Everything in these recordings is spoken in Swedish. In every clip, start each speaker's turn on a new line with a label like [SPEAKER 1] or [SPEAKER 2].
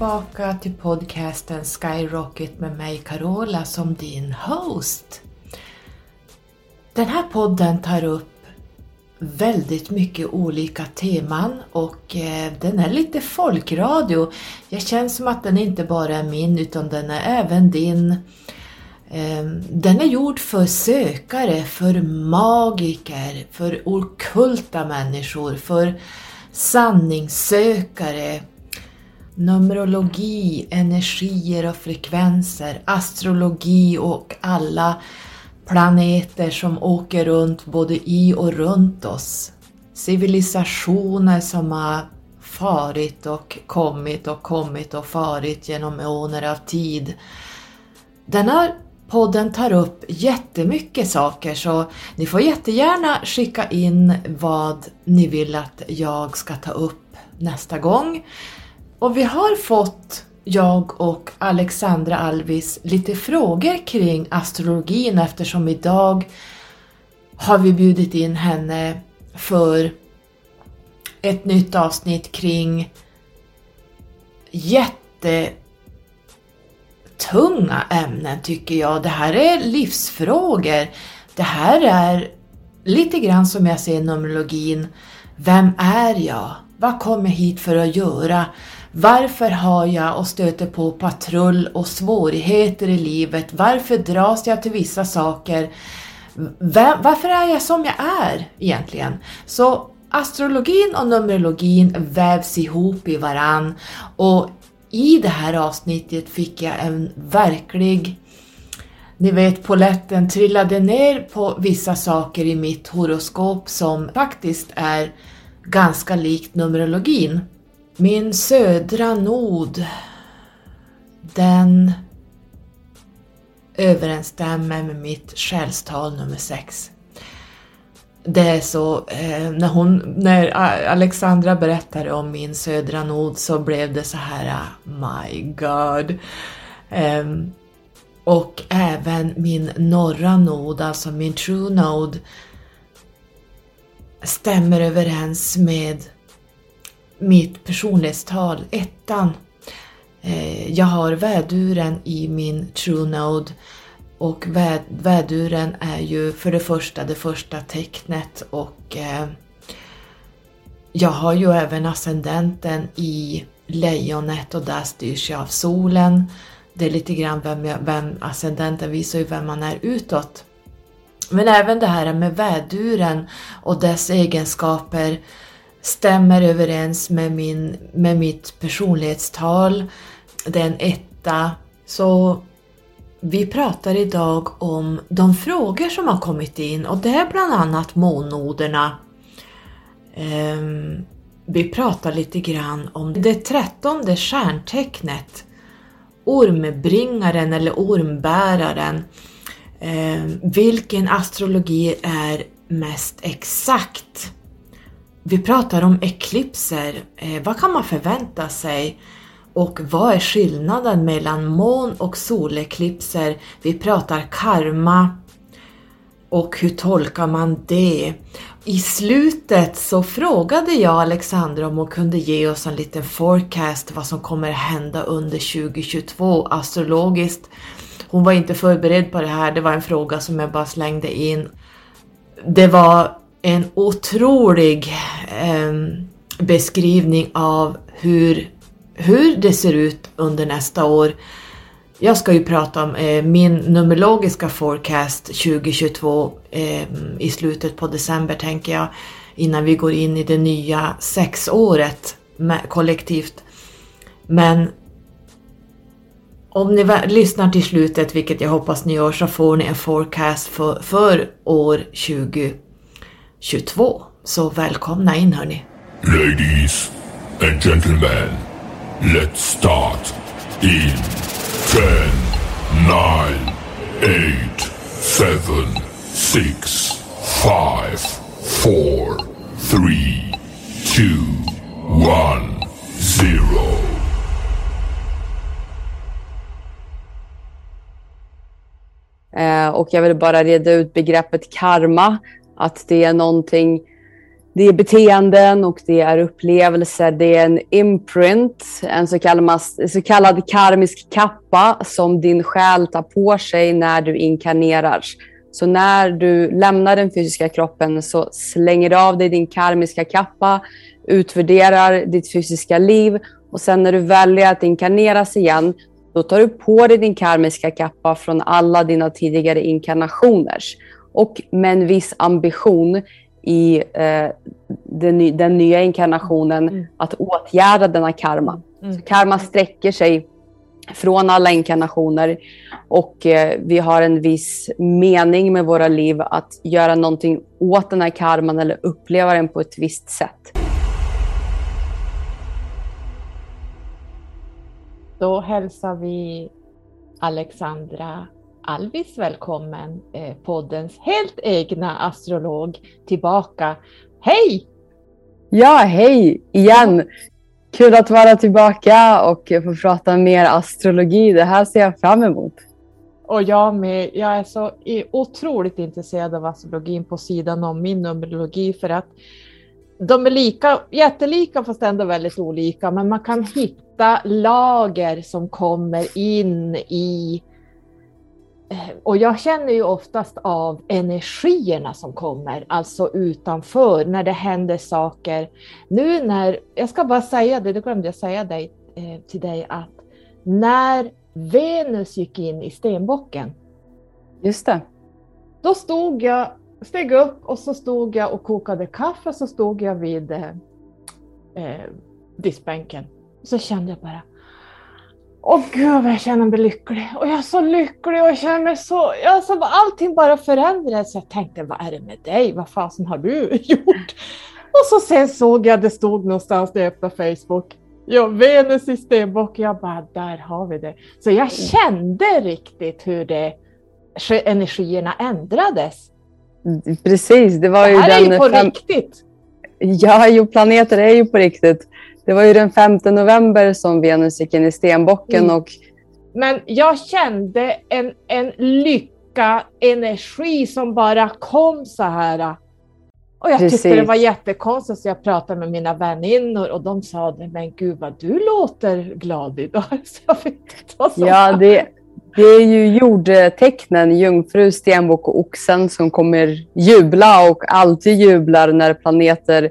[SPEAKER 1] tillbaka till podcasten Skyrocket med mig Carola som din host. Den här podden tar upp väldigt mycket olika teman och eh, den är lite folkradio. Jag känner som att den inte bara är min utan den är även din. Ehm, den är gjord för sökare, för magiker, för okulta människor, för sanningssökare, Numerologi, energier och frekvenser, astrologi och alla planeter som åker runt både i och runt oss. Civilisationer som har farit och kommit och kommit och farit genom eoner av tid. Den här podden tar upp jättemycket saker så ni får jättegärna skicka in vad ni vill att jag ska ta upp nästa gång. Och vi har fått, jag och Alexandra Alvis, lite frågor kring astrologin eftersom idag har vi bjudit in henne för ett nytt avsnitt kring jättetunga ämnen tycker jag. Det här är livsfrågor. Det här är lite grann som jag ser numerologin. Vem är jag? Vad kom jag hit för att göra? Varför har jag och stöter på patrull och svårigheter i livet? Varför dras jag till vissa saker? Varför är jag som jag är egentligen? Så astrologin och numerologin vävs ihop i varann och i det här avsnittet fick jag en verklig ni vet, poletten trillade ner på vissa saker i mitt horoskop som faktiskt är ganska likt numerologin. Min södra nod, den överensstämmer med mitt själstal nummer 6. Det är så, eh, när, hon, när Alexandra berättade om min södra nod så blev det så här, eh, my god. Ehm, och även min norra nod, alltså min true node, stämmer överens med mitt personlighetstal, ettan. Eh, jag har väduren i min true node och väd, väduren är ju för det första det första tecknet och eh, jag har ju även ascendenten i lejonet och där styrs jag av solen. Det är lite grann vem, jag, vem ascendenten visar ju vem man är utåt. Men även det här med väduren och dess egenskaper stämmer överens med, min, med mitt personlighetstal, den etta. Så vi pratar idag om de frågor som har kommit in och det är bland annat månnoderna. Um, vi pratar lite grann om det trettonde stjärntecknet, ormbringaren eller ormbäraren. Um, vilken astrologi är mest exakt? Vi pratar om eklipser. Eh, vad kan man förvänta sig? Och vad är skillnaden mellan mån och soleklipser? Vi pratar karma och hur tolkar man det? I slutet så frågade jag Alexandra om hon kunde ge oss en liten forecast vad som kommer hända under 2022 astrologiskt. Hon var inte förberedd på det här, det var en fråga som jag bara slängde in. Det var en otrolig eh, beskrivning av hur, hur det ser ut under nästa år. Jag ska ju prata om eh, min numerologiska forecast 2022 eh, i slutet på december tänker jag, innan vi går in i det nya sexåret med, kollektivt. Men om ni lyssnar till slutet, vilket jag hoppas ni gör, så får ni en forecast för, för år 2022. 22. Så välkomna in hörni.
[SPEAKER 2] Ladies and gentlemen, let's start in 10, 9, 8, 7, 6, 5, 4, 3, 2, 1, 0.
[SPEAKER 3] och jag vill bara reda ut begreppet karma att det är någonting det är beteenden och det är upplevelser. Det är en imprint, en så kallad, så kallad karmisk kappa som din själ tar på sig när du inkarnerar. Så när du lämnar den fysiska kroppen så slänger du av dig din karmiska kappa, utvärderar ditt fysiska liv och sen när du väljer att inkarneras igen, då tar du på dig din karmiska kappa från alla dina tidigare inkarnationer. Och med en viss ambition i eh, den, den, nya inkarnationen mm. att åtgärda denna karma. Mm. Karma sträcker sig från alla inkarnationer och eh, vi har en viss mening med våra liv att göra någonting åt den här karman eller uppleva den på ett visst sätt.
[SPEAKER 4] Då hälsar vi Alexandra Alvis välkommen, eh, poddens helt egna astrolog, tillbaka. Hej!
[SPEAKER 3] Ja, hej igen! Kul att vara tillbaka och få prata mer astrologi. Det här ser jag fram emot.
[SPEAKER 4] Och jag med. Jag är så otroligt intresserad av astrologin på sidan om min numerologi för att de är lika, jättelika fast ändå väldigt olika. Men man kan hitta lager som kommer in i och jag känner ju oftast av energierna som kommer, alltså utanför, när det händer saker. Nu när, jag ska bara säga det, det glömde jag säga dig, eh, till dig, att när Venus gick in i stenbocken.
[SPEAKER 3] Just det.
[SPEAKER 4] Då stod jag, steg upp och så stod jag och kokade kaffe, så stod jag vid eh, eh diskbänken. Så kände jag bara, Åh gud vad jag känner mig lycklig. Och jag är så lycklig och jag känner mig så... Alltså, allting bara förändrades. Jag tänkte, vad är det med dig? Vad fasen har du gjort? Och så sen såg jag, det stod någonstans när jag öppnade Facebook. Ja, Venus i stenbock. Jag bara, där har vi det. Så jag kände riktigt hur det, energierna ändrades.
[SPEAKER 3] Precis, det var
[SPEAKER 4] det
[SPEAKER 3] ju
[SPEAKER 4] här
[SPEAKER 3] den...
[SPEAKER 4] är ju på fem... riktigt.
[SPEAKER 3] Ja, jo, planeter är ju på riktigt. Det var ju den 5 november som Venus gick in i stenbocken. Mm. Och...
[SPEAKER 4] Men jag kände en, en lycka, energi som bara kom så här. Och jag Precis. tyckte det var jättekonstigt så jag pratade med mina väninnor och de sa men gud vad du låter glad idag.
[SPEAKER 3] Ja, det, det är ju jordtecknen, jungfru, stenbock och oxen som kommer jubla och alltid jublar när planeter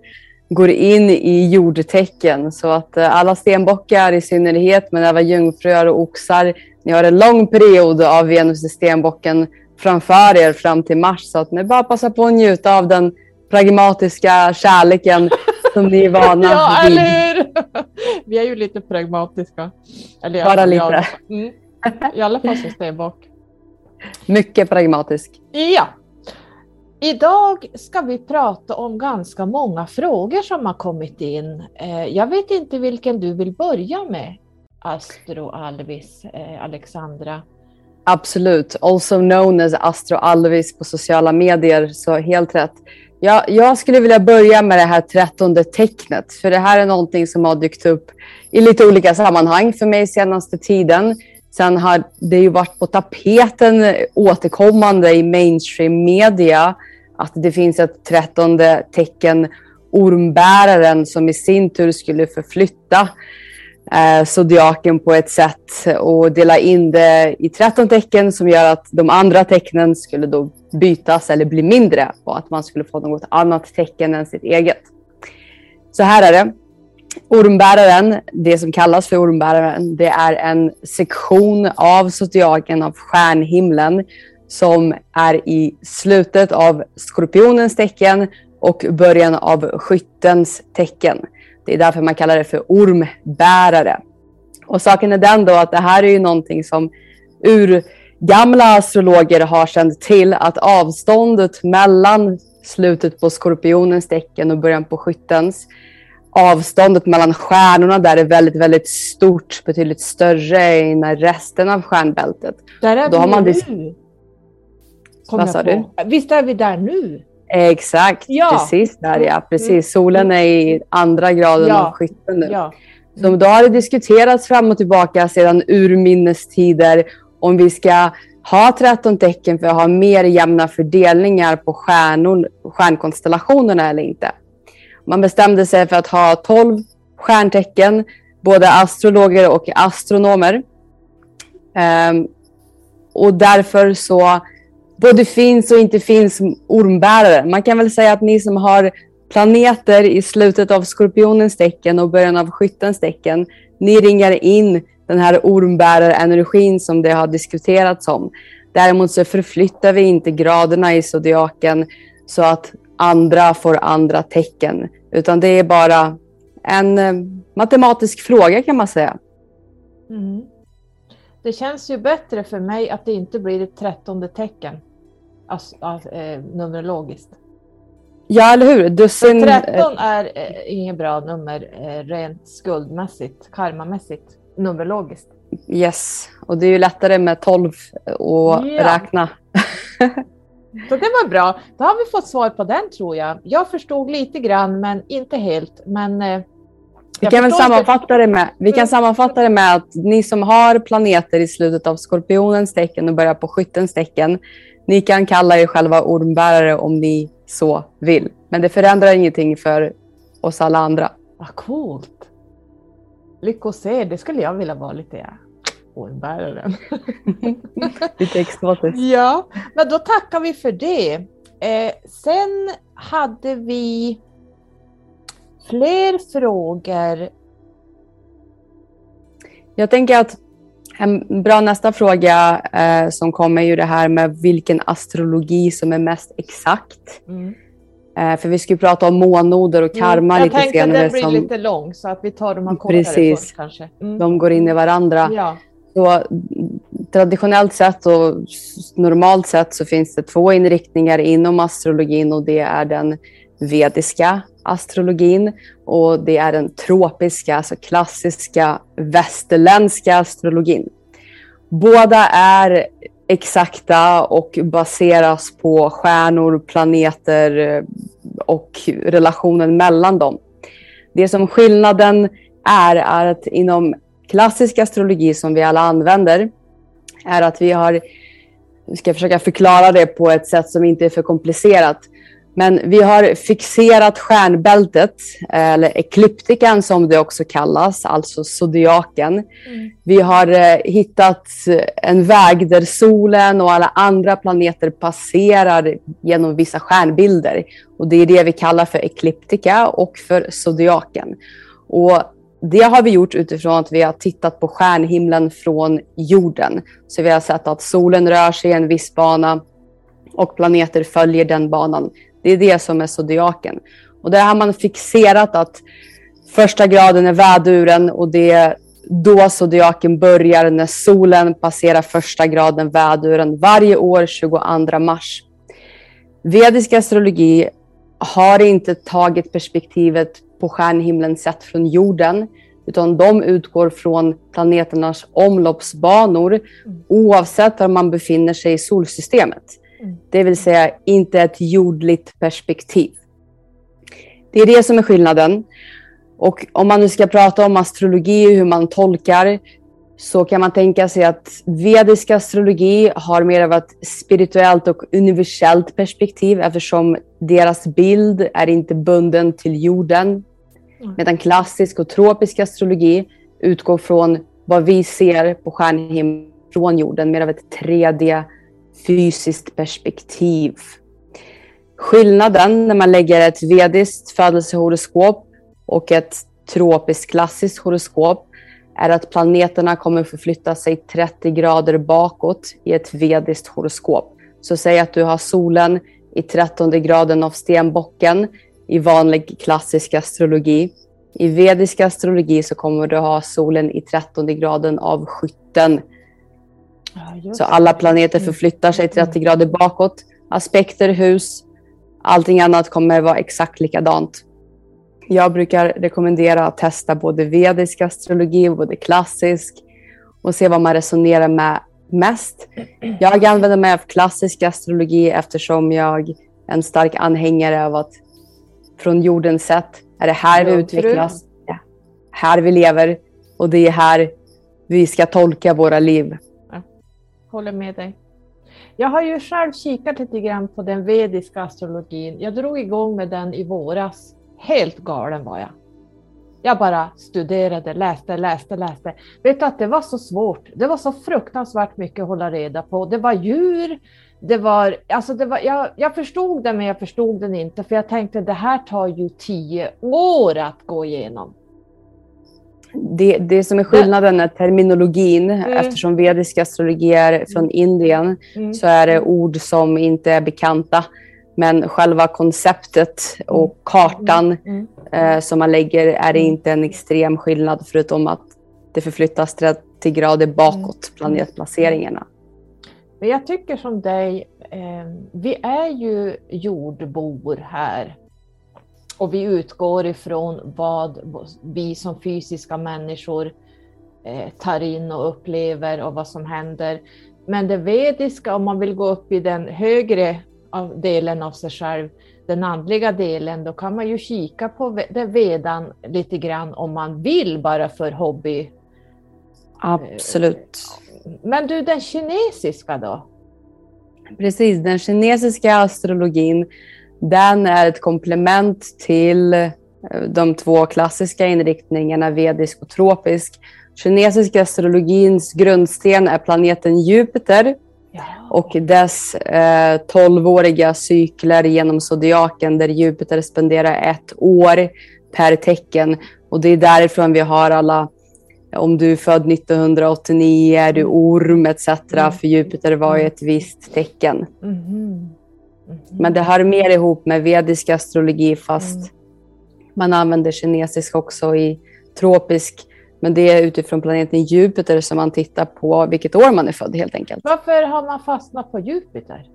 [SPEAKER 3] går in i jordtecken. Så att eh, alla stenbockar i synnerhet, men även jungfrur och oxar, ni har en lång period av Venus i stenbocken framför er fram till mars. Så att ni bara passar på att njuta av den pragmatiska kärleken som ni är vana
[SPEAKER 4] ja, vid. eller hur! Vi är ju lite pragmatiska.
[SPEAKER 3] Eller bara lite.
[SPEAKER 4] Mm. I alla fall som stenbock.
[SPEAKER 3] Mycket pragmatisk.
[SPEAKER 4] Ja, Idag ska vi prata om ganska många frågor som har kommit in. Eh, jag vet inte vilken du vill börja med, Astro Alvis, eh, Alexandra.
[SPEAKER 3] Absolut, also known as Astro Alvis på sociala medier, så helt rätt. Jag, jag skulle vilja börja med det här trettonde tecknet, för det här är någonting som har dykt upp i lite olika sammanhang för mig senaste tiden. Sen har det ju varit på tapeten återkommande i mainstream media att det finns ett trettonde tecken, ormbäraren, som i sin tur skulle förflytta eh, zodiaken på ett sätt och dela in det i 13 tecken som gör att de andra tecknen skulle då bytas eller bli mindre och att man skulle få något annat tecken än sitt eget. Så här är det. Ormbäraren, det som kallas för ormbäraren, det är en sektion av zodiaken, av stjärnhimlen som är i slutet av skorpionens tecken och början av skyttens tecken. Det är därför man kallar det för ormbärare. Och saken är den då att det här är ju någonting som ur gamla astrologer har känt till att avståndet mellan slutet på skorpionens tecken och början på skyttens avståndet mellan stjärnorna där är väldigt, väldigt stort, betydligt större än resten av stjärnbältet.
[SPEAKER 4] Där är vi nu. Vad sa du? Visst är vi där nu?
[SPEAKER 3] Exakt, ja. precis där ja. Precis. Mm. Solen är i andra graden ja. av skytten nu. Ja. Så då har det diskuterats fram och tillbaka sedan urminnes tider om vi ska ha 13 tecken för att ha mer jämna fördelningar på stjärnor, stjärnkonstellationerna eller inte man bestämde sig för att ha 12 stjärntecken, både astrologer och astronomer. Um, och därför så både finns och inte finns ormbärare. Man kan väl säga att ni som har planeter i slutet av skorpionens tecken och början av skyttens tecken, ni ringar in den här ormbärarenergin som det har diskuterats om. Däremot så förflyttar vi inte graderna i zodiaken så att andra får andra tecken, utan det är bara en eh, matematisk fråga kan man säga.
[SPEAKER 1] Mm. Det känns ju bättre för mig att det inte blir ett trettonde tecken, alltså, alltså, eh, numerologiskt.
[SPEAKER 3] Ja, eller hur? Dussin...
[SPEAKER 1] 13 är eh, inget bra nummer eh, rent skuldmässigt, karmamässigt, numerologiskt.
[SPEAKER 3] Yes, och det är ju lättare med 12 att ja. räkna.
[SPEAKER 1] Så det var bra. Då har vi fått svar på den tror jag. Jag förstod lite grann, men inte helt. Men, eh,
[SPEAKER 3] vi kan, väl sammanfatta det med, vi kan sammanfatta det med att ni som har planeter i slutet av skorpionens tecken och börjar på skyttens tecken, ni kan kalla er själva ormbärare om ni så vill. Men det förändrar ingenting för oss alla andra.
[SPEAKER 1] Vad coolt! Lycka se, det skulle jag vilja vara lite. Ja ormbäraren.
[SPEAKER 3] Lite exotiskt.
[SPEAKER 1] Ja, men då tackar vi för det. Eh, sen hade vi fler frågor.
[SPEAKER 3] Jag tänker att en bra nästa fråga eh, som kommer är ju det här med vilken astrologi som är mest exakt. Mm. Eh, för vi ska ju prata om månoder och karma mm, lite senare. Jag
[SPEAKER 1] tänkte att den blir lite lång så att vi tar de här kortare
[SPEAKER 3] Precis.
[SPEAKER 1] först kanske.
[SPEAKER 3] Mm. De går in i varandra. Ja. Så traditionellt sett och normalt sett så finns det två inriktningar inom astrologin och det är den vediska astrologin och det är den tropiska, alltså klassiska västerländska astrologin. Båda är exakta och baseras på stjärnor, planeter eh, och relationen mellan dem. Det som skillnaden är, är att inom klassisk astrologi som vi alla använder är att vi har, jag ska försöka förklara det på ett sätt som inte är för komplicerat. Men vi har fixerat stjärnbältet, eller ekliptikan som det också kallas, alltså zodiaken. Mm. Vi har eh, hittat en väg där solen och alla andra planeter passerar genom vissa stjärnbilder. Och det är det vi kallar för ekliptika och för zodiaken. Och det har vi gjort utifrån att vi har tittat på stjärnhimlen från jorden. Så vi har sett att solen rör sig i en viss bana och planeter följer den banan. Det är det som är zodiaken. Och där har man fixerat att första graden är väduren och det är då zodiaken börjar när solen passerar första graden väduren varje år 22 mars. Vedisk astrologi har inte tagit perspektivet på stjärnhimlen sett från jorden, utan de utgår från planeternas omloppsbanor oavsett var man befinner sig i solsystemet. Mm. Det vill säga inte ett jordligt perspektiv. Det är det som är skillnaden. Och om man nu ska prata om astrologi och hur man tolkar så kan man tänka sig att vedisk astrologi har mer av ett spirituellt och universellt perspektiv eftersom deras bild är inte bunden till jorden. Mm. Medan klassisk och tropisk astrologi utgår från vad vi ser på stjärnhimlen från jorden, mer av ett 3D fysiskt perspektiv. Skillnaden när man lägger ett vediskt födelsehoroskop och ett tropiskt klassiskt horoskop är att planeterna kommer förflytta sig 30 grader bakåt i ett vediskt horoskop. Så säg att du har solen i 13 graden av stenbocken i vanlig klassisk astrologi. I vedisk astrologi så kommer du ha solen i 13 graden av skytten. Ja, så alla planeter förflyttar sig 30 mm. grader bakåt. Aspekter, hus, allting annat kommer vara exakt likadant. Jag brukar rekommendera att testa både vedisk astrologi och både klassisk och se vad man resonerar med mest. Jag använder mig av klassisk astrologi eftersom jag är en stark anhängare av att från jordens sätt är det här vi utvecklas, här vi lever och det är här vi ska tolka våra liv.
[SPEAKER 1] Ja, håller med dig. Jag har ju själv kikat lite grann på den vediska astrologin. Jag drog igång med den i våras
[SPEAKER 4] helt galen var jag. Jag bara studerade, läste, läste, läste. Vet du att det var så svårt. Det var så fruktansvärt mycket att hålla reda på. Det var djur, det var, alltså det var, jag, jag förstod det men jag förstod den inte för jag tänkte det här tar ju tio år att gå igenom.
[SPEAKER 3] Det, det som är skillnaden är terminologin. Mm. Eftersom vedisk astrologi är från mm. Indien mm. så är det ord som inte är bekanta. Men själva konceptet och mm. kartan mm. eh, som man lägger är det inte en extrem skillnad förutom att det förflyttas 30 grader bakåt, planetplaceringarna.
[SPEAKER 4] Men jag tycker som dig, eh, vi är ju jordbor här och vi utgår ifrån vad vi som fysiska människor eh, tar in och upplever och vad som händer. Men det vediska, om man vill gå upp i den högre delen av sig själv, den andliga delen, då kan man ju kika på det vedan lite grann om man vill bara för hobby.
[SPEAKER 3] Absolut.
[SPEAKER 4] Men du, den kinesiska då?
[SPEAKER 3] Precis, den kinesiska astrologin den är ett komplement till eh, de två klassiska inriktningarna vedisk och tropisk. Kinesiska astrologins grundsten är planeten Jupiter ja. och dess eh, 12-åriga cykler genom zodiaken där Jupiter spenderar ett år per tecken. Och det är därifrån vi har alla om du är född 1989, är du orm etc. Mm. För Jupiter var ju ett visst tecken. Mm. Mm. Men det hör mer ihop med vedisk astrologi fast mm. man använder kinesisk också i tropisk. Men det är utifrån planeten Jupiter som man tittar på vilket år man är född helt enkelt.
[SPEAKER 4] Varför har man fastnat på Jupiter?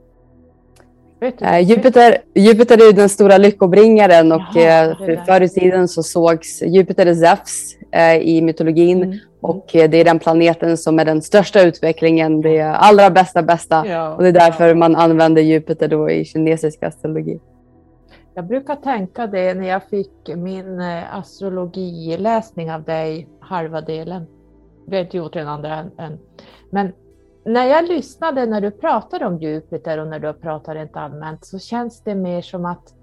[SPEAKER 3] Eh, Jupiter, Jupiter är den stora lyckobringaren och Jaha, eh, förr i tiden så sågs Jupiter Zeus eh, i mytologin mm. och eh, det är den planeten som är den största utvecklingen, det allra bästa bästa ja, och det är därför ja. man använder Jupiter då i kinesisk astrologi.
[SPEAKER 4] Jag brukar tänka det när jag fick min eh, astrologiläsning av dig, halva delen. Vi har inte gjort den andra än. Men när jag lyssnade när du pratade om Jupiter och när du pratar rent allmänt så känns det mer som att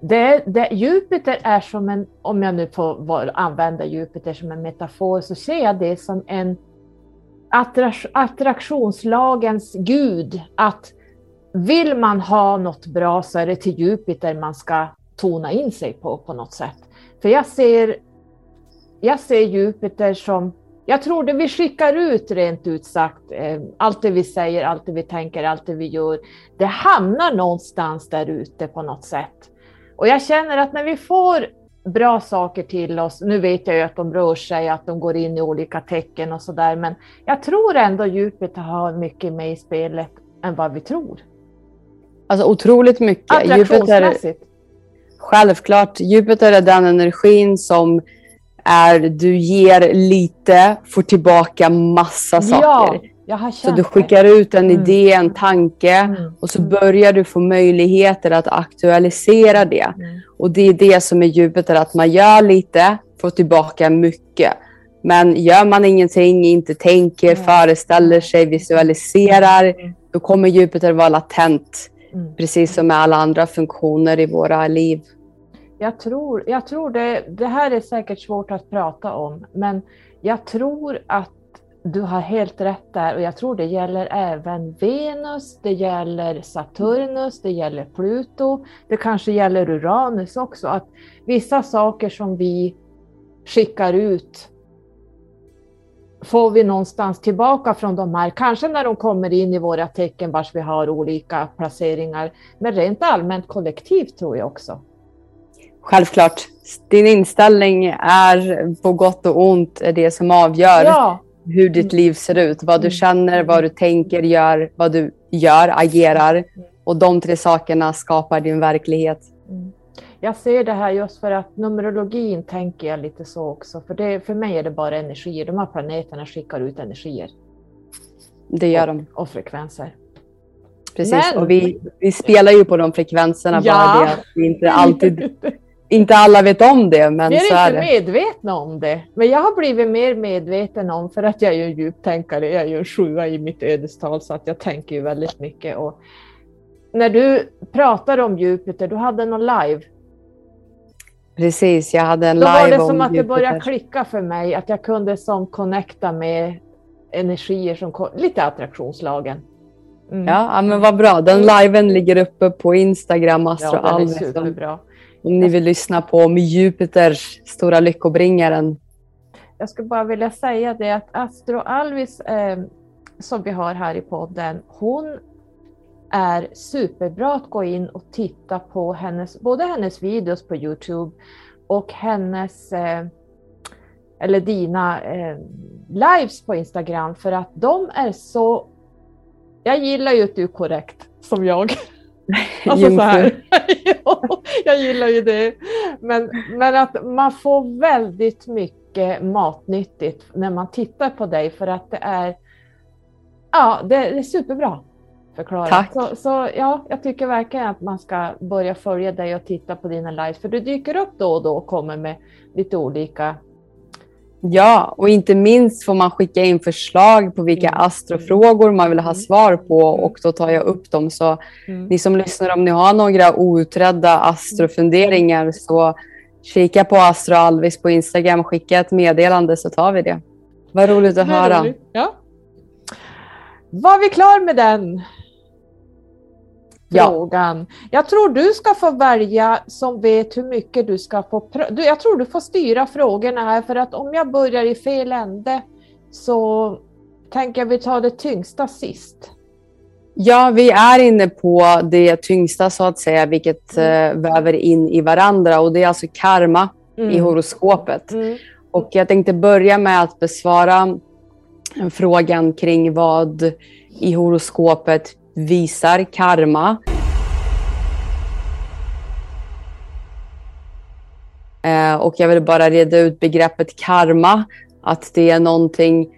[SPEAKER 4] det, det, Jupiter är som en, om jag nu får använda Jupiter som en metafor, så ser jag det som en attraktionslagens gud. Att vill man ha något bra så är det till Jupiter man ska tona in sig på, på något sätt. För jag ser, jag ser Jupiter som jag tror det vi skickar ut rent ut sagt, eh, allt det vi säger, allt det vi tänker, allt det vi gör, det hamnar någonstans där ute på något sätt. Och jag känner att när vi får bra saker till oss, nu vet jag ju att de rör sig, att de går in i olika tecken och sådär, men jag tror ändå Jupiter har mycket med i spelet än vad vi tror.
[SPEAKER 3] Alltså otroligt mycket. Jupiter, självklart, Jupiter är den energin som är du ger lite, får tillbaka massa saker. Ja, så du skickar ut en mm. idé, en tanke mm. och så börjar du få möjligheter att aktualisera det. Mm. Och det är det som är Jupiter, att man gör lite, får tillbaka mycket. Men gör man ingenting, inte tänker, föreställer sig, visualiserar, mm. då kommer Jupiter vara latent. Mm. Precis som med alla andra funktioner i våra liv.
[SPEAKER 4] Jag tror, jag tror det, det här är säkert svårt att prata om, men jag tror att du har helt rätt där och jag tror det gäller även Venus, det gäller Saturnus, det gäller Pluto, det kanske gäller Uranus också, att vissa saker som vi skickar ut får vi någonstans tillbaka från de här, kanske när de kommer in i våra tecken vars vi har olika placeringar, men rent allmänt kollektivt tror jag också.
[SPEAKER 3] Självklart. Din inställning är på gott och ont det som avgör ja. Hur ditt liv ser ut. Vad du känner, vad du tänker, gör, vad du gör, agerar. Och de tre sakerna skapar din verklighet. Mm.
[SPEAKER 4] Jag ser det här just för att numerologin tänker jag lite så också. För, det, för mig är det bara energier. De här planeterna skickar ut energier.
[SPEAKER 3] Det gör
[SPEAKER 4] och,
[SPEAKER 3] de.
[SPEAKER 4] Och frekvenser.
[SPEAKER 3] Precis, Men... och vi, vi spelar ju på de frekvenserna. Ja. Bara det att vi inte alltid inte alla vet om det, men
[SPEAKER 4] Vi är
[SPEAKER 3] så
[SPEAKER 4] inte
[SPEAKER 3] är det.
[SPEAKER 4] medvetna om det. Men jag har blivit mer medveten om, för att jag är ju djuptänkare, jag är ju en sjua i mitt ödestal, så att jag tänker ju väldigt mycket. Och när du pratar om Jupiter, du hade någon live.
[SPEAKER 3] Precis, jag hade en
[SPEAKER 4] Då var
[SPEAKER 3] live
[SPEAKER 4] det
[SPEAKER 3] om
[SPEAKER 4] som att det började
[SPEAKER 3] Jupiter.
[SPEAKER 4] klicka för mig, att jag kunde som connecta med energier som lite attraktionslagen. Mm.
[SPEAKER 3] Ja, men vad bra. Den liven ligger uppe på Instagram, Astro
[SPEAKER 4] ja den är superbra
[SPEAKER 3] om ni vill lyssna på om Jupiters stora lyckobringaren.
[SPEAKER 4] Jag skulle bara vilja säga det att Astro Alvis eh, som vi har här i podden, hon är superbra att gå in och titta på hennes, både hennes videos på Youtube och hennes, eh, eller dina eh, lives på Instagram för att de är så, jag gillar ju att du är korrekt som jag. Alltså så här. ja, jag gillar ju det. Men, men att man får väldigt mycket matnyttigt när man tittar på dig för att det är, ja, det, det är superbra förklarat.
[SPEAKER 3] Tack.
[SPEAKER 4] Så, så ja, jag tycker verkligen att man ska börja följa dig och titta på dina lives för du dyker upp då och då och kommer med lite olika
[SPEAKER 3] Ja, och inte minst får man skicka in förslag på vilka
[SPEAKER 4] Mm.
[SPEAKER 3] astrofrågor man vill ha
[SPEAKER 4] Mm.
[SPEAKER 3] svar på
[SPEAKER 4] Mm.
[SPEAKER 3] och då tar jag upp dem. Så
[SPEAKER 4] Mm.
[SPEAKER 3] ni som lyssnar, om ni har några outredda astrofunderingar så kika på Astro Alvis på Instagram, skicka ett meddelande så tar vi det. Vad roligt att höra.
[SPEAKER 4] roligt. Ja. Var vi klar med den
[SPEAKER 3] Ja.
[SPEAKER 4] frågan? Jag tror du ska få välja som vet hur mycket du ska få... Du, jag tror du får styra frågorna här för att om jag börjar i fel ände så tänker jag vi tar det tyngsta sist.
[SPEAKER 3] Ja, vi är inne på det tyngsta så att säga, vilket
[SPEAKER 4] Mm.
[SPEAKER 3] eh, väver in i varandra och det är alltså karma i horoskopet.
[SPEAKER 4] Mm.
[SPEAKER 3] Och jag tänkte börja med att besvara frågan kring vad i horoskopet visar karma. Eh, och jag vill bara reda ut begreppet karma. Att det är någonting,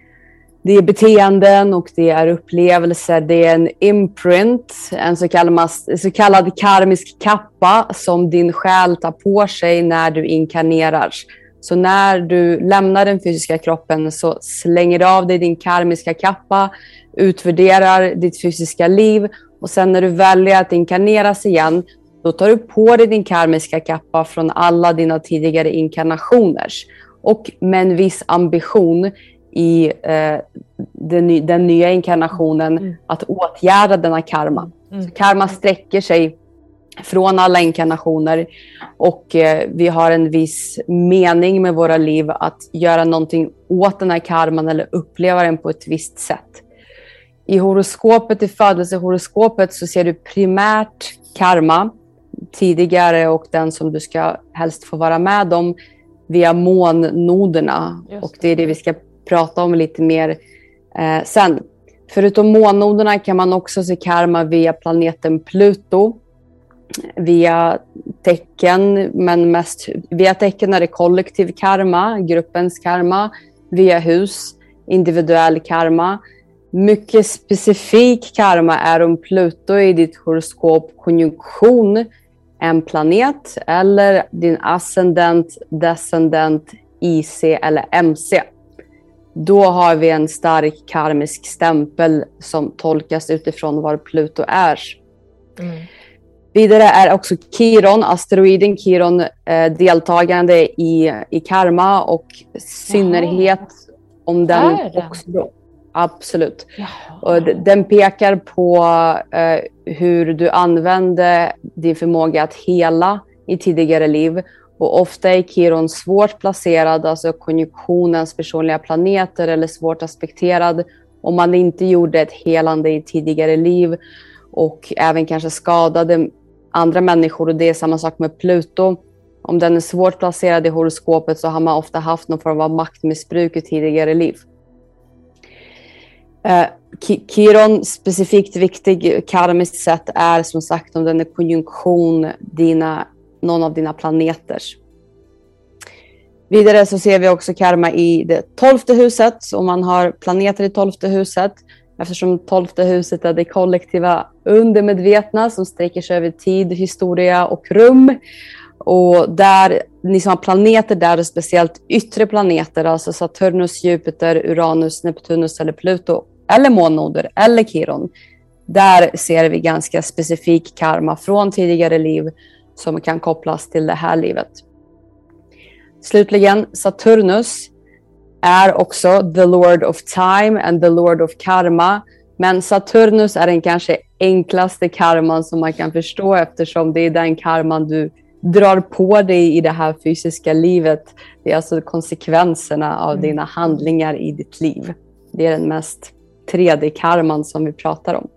[SPEAKER 3] det är beteenden och det är upplevelser. Det är en imprint, en så kallad, så kallad karmisk kappa som din själ tar på sig när du inkarnerar. Så när du lämnar den fysiska kroppen så slänger du av dig din karmiska kappa, utvärderar ditt fysiska liv och sen när du väljer att inkarneras igen, då tar du på dig din karmiska kappa från alla dina tidigare inkarnationer. Och med en viss ambition i eh, den, den nya inkarnationen
[SPEAKER 4] Mm.
[SPEAKER 3] att åtgärda denna karma.
[SPEAKER 4] Mm.
[SPEAKER 3] Så karma sträcker sig från alla inkarnationer och eh, vi har en viss mening med våra liv att göra någonting åt den här karman eller uppleva den på ett visst sätt. I horoskopet, i födelsehoroskopet så ser du primärt karma tidigare och den som du ska helst få vara med om via månnoderna.
[SPEAKER 4] Just
[SPEAKER 3] Och det är det vi ska prata om lite mer eh, sen. Förutom månnoderna kan man också se karma via planeten Pluto. Via tecken, men mest via tecken är det kollektiv karma, gruppens karma. Via hus, individuell karma. Mycket specifik karma är om Pluto i ditt horoskop konjunktion en planet eller din ascendent, descendent, IC eller MC. Då har vi en stark karmisk stämpel som tolkas utifrån var Pluto är.
[SPEAKER 4] Mm.
[SPEAKER 3] Vidare är också Kiron, asteroiden Kiron, eh, deltagande i, i karma och synnerhet om den,
[SPEAKER 4] den?
[SPEAKER 3] också... Absolut. Och den pekar på eh, hur du använde din förmåga att hela i tidigare liv. Och ofta är Kiron svårt placerad, alltså konjunktionens personliga planeter eller svårt aspekterad om man inte gjorde ett helande i tidigare liv och även kanske skadade andra människor. Och det är samma sak med Pluto. Om den är svårt placerad i horoskopet så har man ofta haft någon form av maktmissbruk i tidigare liv. Eh, Kiron specifikt viktig karmiskt sett är som sagt om den är konjunktion dina, någon av dina planeters. Vidare så ser vi också karma i det tolfte huset. Om man har planeter i tolfte huset. Eftersom tolfte huset är det kollektiva undermedvetna som sträcker sig över tid, historia och rum. Och där, ni som har planeter där, och speciellt yttre planeter, alltså Saturnus, Jupiter, Uranus, Neptunus eller Pluto, eller månnoder eller Kiron. Där ser vi ganska specifik karma från tidigare liv som kan kopplas till det här livet. Slutligen, Saturnus är också the Lord of Time and the Lord of Karma. Men Saturnus är den kanske enklaste karman som man kan förstå eftersom det är den karman du drar på dig i det här fysiska livet. Det är alltså konsekvenserna av mm. dina handlingar i ditt liv. Det är den mest 3D-karman som vi pratar om.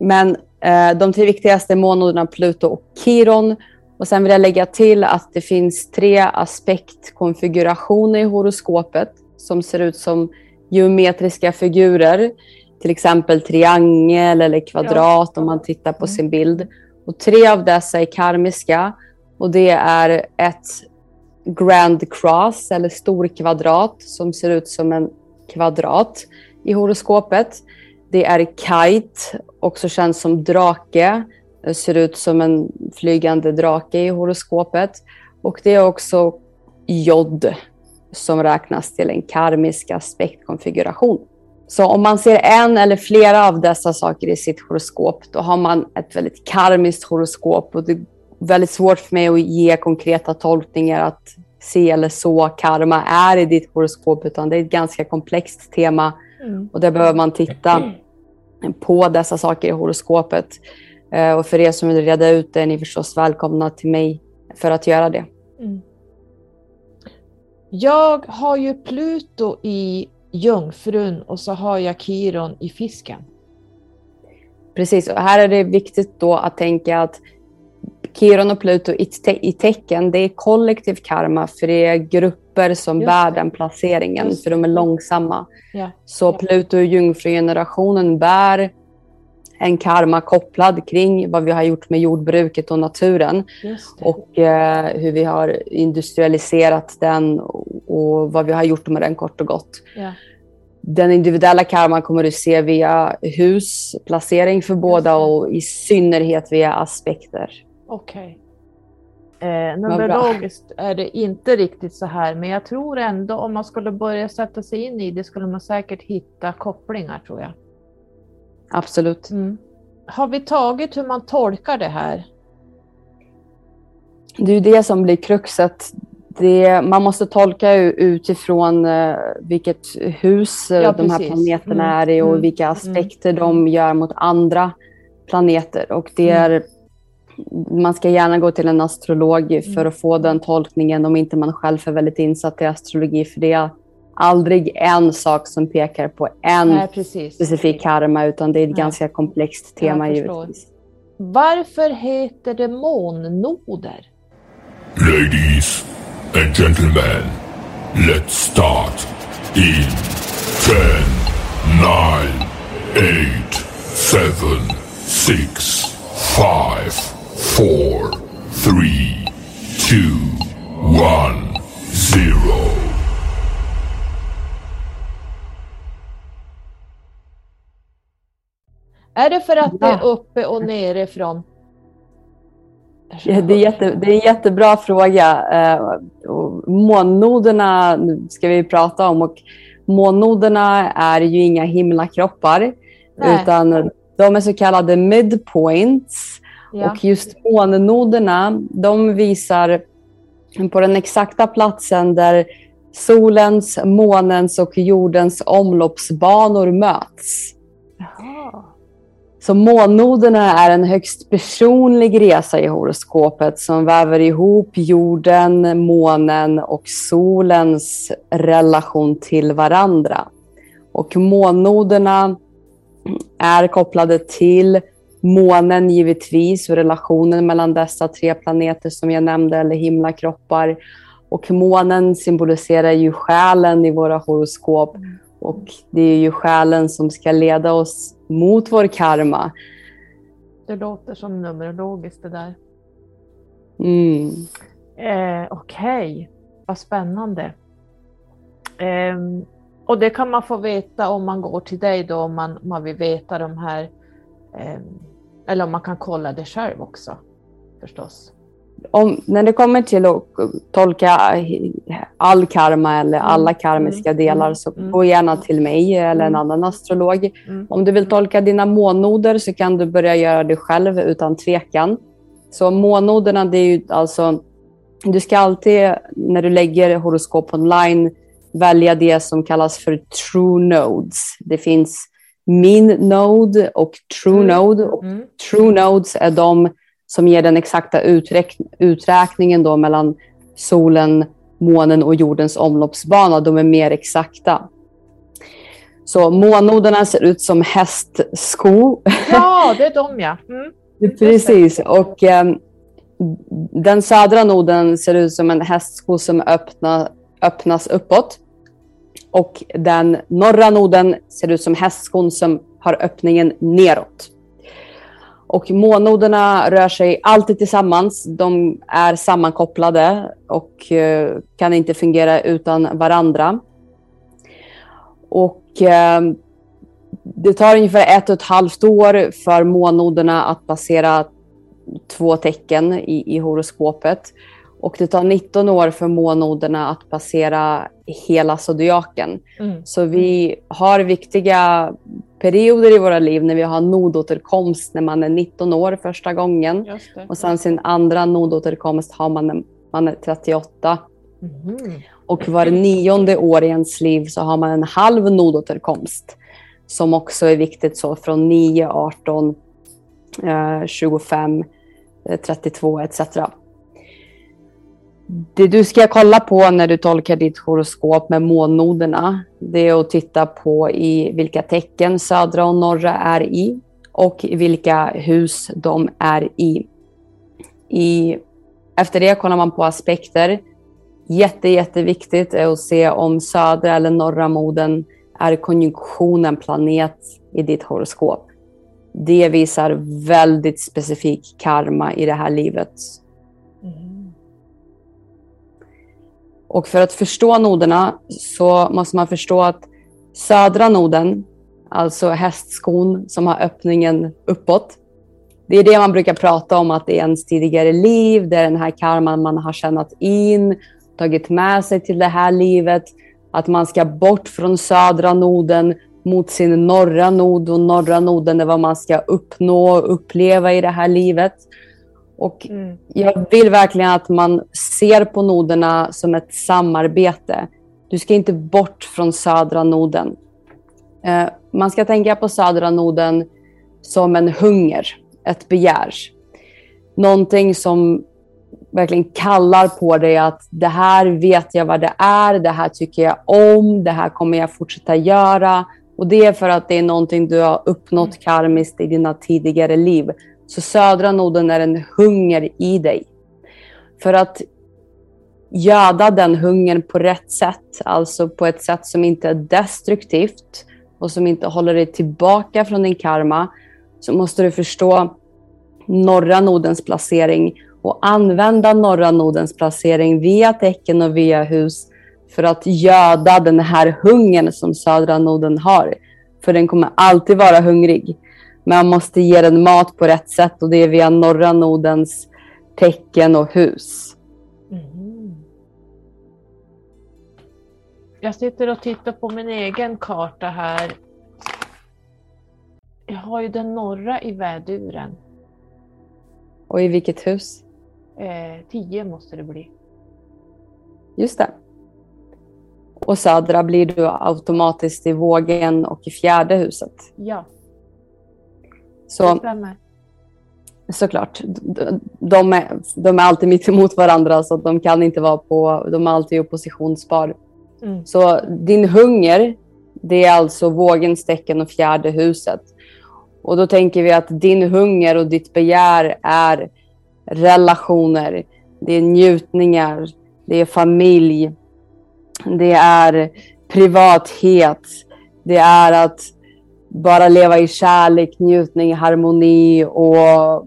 [SPEAKER 3] Men eh, de tre viktigaste månaderna Pluto och Kiron. Och sen vill jag lägga till att det finns tre aspektkonfigurationer i horoskopet som ser ut som geometriska figurer. Till exempel triangel eller kvadrat ja. om man tittar på mm. sin bild. Och tre av dessa är karmiska och det är ett grand cross eller stor kvadrat som ser ut som en kvadrat i horoskopet. Det är kite, också känns som drake. Ser ut som en flygande drake i horoskopet. Och det är också jod som räknas till en karmisk aspektkonfiguration. Så om man ser en eller flera av dessa saker i sitt horoskop, då har man ett väldigt karmiskt horoskop och det är väldigt svårt för mig att ge konkreta tolkningar att se eller så karma är i ditt horoskop, utan det är ett ganska komplext tema mm. och där behöver man titta på dessa saker i horoskopet. Eh, och för er som vill reda ut det är ni förstås välkomna till mig för att göra det. Mm.
[SPEAKER 4] Jag har ju Pluto i Jungfrun och så har jag Kiron i Fisken.
[SPEAKER 3] Precis, och här är det viktigt då att tänka att Kiron och Pluto i, te i tecken, det är kollektiv karma för det är grupper som bär den placeringen för de är långsamma. Ja. Så Pluto och Jungfrugenerationen bär en karma kopplad kring vad vi har gjort med jordbruket och naturen och eh, hur vi har industrialiserat den och vad vi har gjort med den kort och gott. Ja. Den individuella karman kommer du se via husplacering för båda och i synnerhet via aspekter.
[SPEAKER 4] Okej. Okay. Eh, numerologiskt är det inte riktigt så här, men jag tror ändå om man skulle börja sätta sig in i det skulle man säkert hitta kopplingar tror jag.
[SPEAKER 3] Absolut. Mm.
[SPEAKER 4] Har vi tagit hur man tolkar det här?
[SPEAKER 3] Det är ju det som blir kruxet. Det, man måste tolka utifrån uh, vilket hus uh, ja, de här planeterna mm. är i och mm. vilka mm. aspekter mm. de gör mot andra planeter. Och det mm. är, man ska gärna gå till en astrolog för att få den tolkningen om inte man själv är väldigt insatt i astrologi. För det aldrig en sak som pekar på en Nej, specifik karma, utan det är ett Nej. ganska komplext tema givetvis.
[SPEAKER 4] Varför heter det månnoder?
[SPEAKER 2] Ladies and gentlemen, let's start in 10, 9, 8, 7, 6, 5, 4, 3, 2, 1, 0.
[SPEAKER 4] Är det för att det är uppe och nerifrån?
[SPEAKER 3] Det, är jätte, det är en jättebra fråga. Eh, månnoderna ska vi prata om och månnoderna är ju inga himlakroppar Nej. utan de är så kallade midpoints. Ja. Och just månnoderna de visar på den exakta platsen där solens, månens och jordens omloppsbanor möts. Så månnoderna är en högst personlig resa i horoskopet som väver ihop jorden, månen och solens relation till varandra. Och månnoderna är kopplade till månen givetvis och relationen mellan dessa tre planeter som jag nämnde, eller himlakroppar. Och månen symboliserar ju själen i våra horoskop. Och det är ju själen som ska leda oss mot vår karma.
[SPEAKER 4] Det låter som numerologiskt det där.
[SPEAKER 3] Mm.
[SPEAKER 4] Eh, Okej, okay. vad spännande. Eh, och det kan man få veta om man går till dig då, om man, man vill veta de här, eh, eller om man kan kolla det själv också förstås
[SPEAKER 3] om, när det kommer till att tolka all karma eller mm. alla karmiska mm. delar så mm. gå gärna till mig eller en annan astrolog. Om du vill tolka dina månoder så kan du börja göra det själv utan tvekan. Så månoderna det är ju alltså du ska alltid när du lägger horoskop online välja det som kallas för true nodes. Det finns min node och true node. Och true nodes är de som ger den exakta uträk- uträkningen då mellan solen, månen och jordens omloppsbana. De är mer exakta. Så månnoderna ser ut som hästsko.
[SPEAKER 4] Ja, det är de ja. Mm.
[SPEAKER 3] Precis. Och eh, den södra noden ser ut som en hästsko som öppna, öppnas uppåt. Och den norra noden ser ut som hästskon som har öppningen neråt. Och månnoderna rör sig alltid tillsammans. De är sammankopplade och eh, kan inte fungera utan varandra. Och eh, det tar ungefär ett och ett halvt år för månnoderna att passera två tecken i, i horoskopet. Och det tar 19 år för månnoderna att passera hela zodiaken.
[SPEAKER 4] Mm.
[SPEAKER 3] Så vi har viktiga perioder i våra liv när vi har nodåterkomst när man är 19 år första gången. Och sen sin andra nodåterkomst har man när man är 38.
[SPEAKER 4] Mhm.
[SPEAKER 3] Och var nionde år i ens liv så har man en halv nodåterkomst. Som också är viktigt så från 9, 18, eh, 25, eh, 32 etc. Det du ska kolla på när du tolkar ditt horoskop med månnoderna, det är att titta på i vilka tecken södra och norra är i och i vilka hus de är i. i efter det kollar man på aspekter. Jätte, jätteviktigt är att se om södra eller norra moden är konjunktionen planet i ditt horoskop. Det visar väldigt specifik karma i det här livet.
[SPEAKER 4] Mm.
[SPEAKER 3] Och för att förstå noderna så måste man förstå att södra noden, alltså hästskon som har öppningen uppåt, det är det man brukar prata om att det är ens tidigare liv, det är den här karman man har tjänat in, tagit med sig till det här livet, att man ska bort från södra noden mot sin norra nod och norra noden är vad man ska uppnå och uppleva i det här livet. Och
[SPEAKER 4] Mm.
[SPEAKER 3] jag vill verkligen att man ser på noderna som ett samarbete. Du ska inte bort från södra noden. Eh, Man ska tänka på södra noden som en hunger, ett begär. Någonting som verkligen kallar på dig att det här vet jag vad det är, det här tycker jag om, det här kommer jag fortsätta göra. Och det är för att det är någonting du har uppnått karmiskt i dina tidigare liv. Så södra noden är en hunger i dig. För att göda den hungern på rätt sätt, alltså på ett sätt som inte är destruktivt och som inte håller dig tillbaka från din karma, så måste du förstå norra nodens placering och använda norra nodens placering via tecken och via hus för att göda den här hungern som södra noden har. För den kommer alltid vara hungrig. Man måste ge den mat på rätt sätt och det är via norra nodens tecken och hus.
[SPEAKER 4] Mhm. Jag sitter och tittar på min egen karta här. Jag har ju den norra i väduren.
[SPEAKER 3] Och i vilket hus?
[SPEAKER 4] Eh, tio måste det bli.
[SPEAKER 3] Just det. Och södra blir du automatiskt i vågen och i fjärde huset.
[SPEAKER 4] Ja,
[SPEAKER 3] Så såklart, de är, de är alltid mitt emot varandra så de kan inte vara på, de är alltid oppositionspar.
[SPEAKER 4] Mm.
[SPEAKER 3] Så din hunger, det är alltså vågens tecken och fjärde huset. Och då tänker vi att din hunger och ditt begär är relationer, det är njutningar, det är familj, det är privathet, det är att bara leva i kärlek, njutning, harmoni och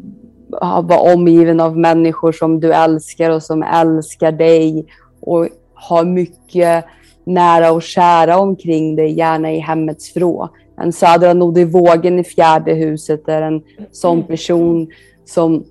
[SPEAKER 3] vara omgiven av människor som du älskar och som älskar dig och ha mycket nära och kära omkring dig, gärna i hemmets vrå. En södra nod i vågen i fjärde huset är en sån person som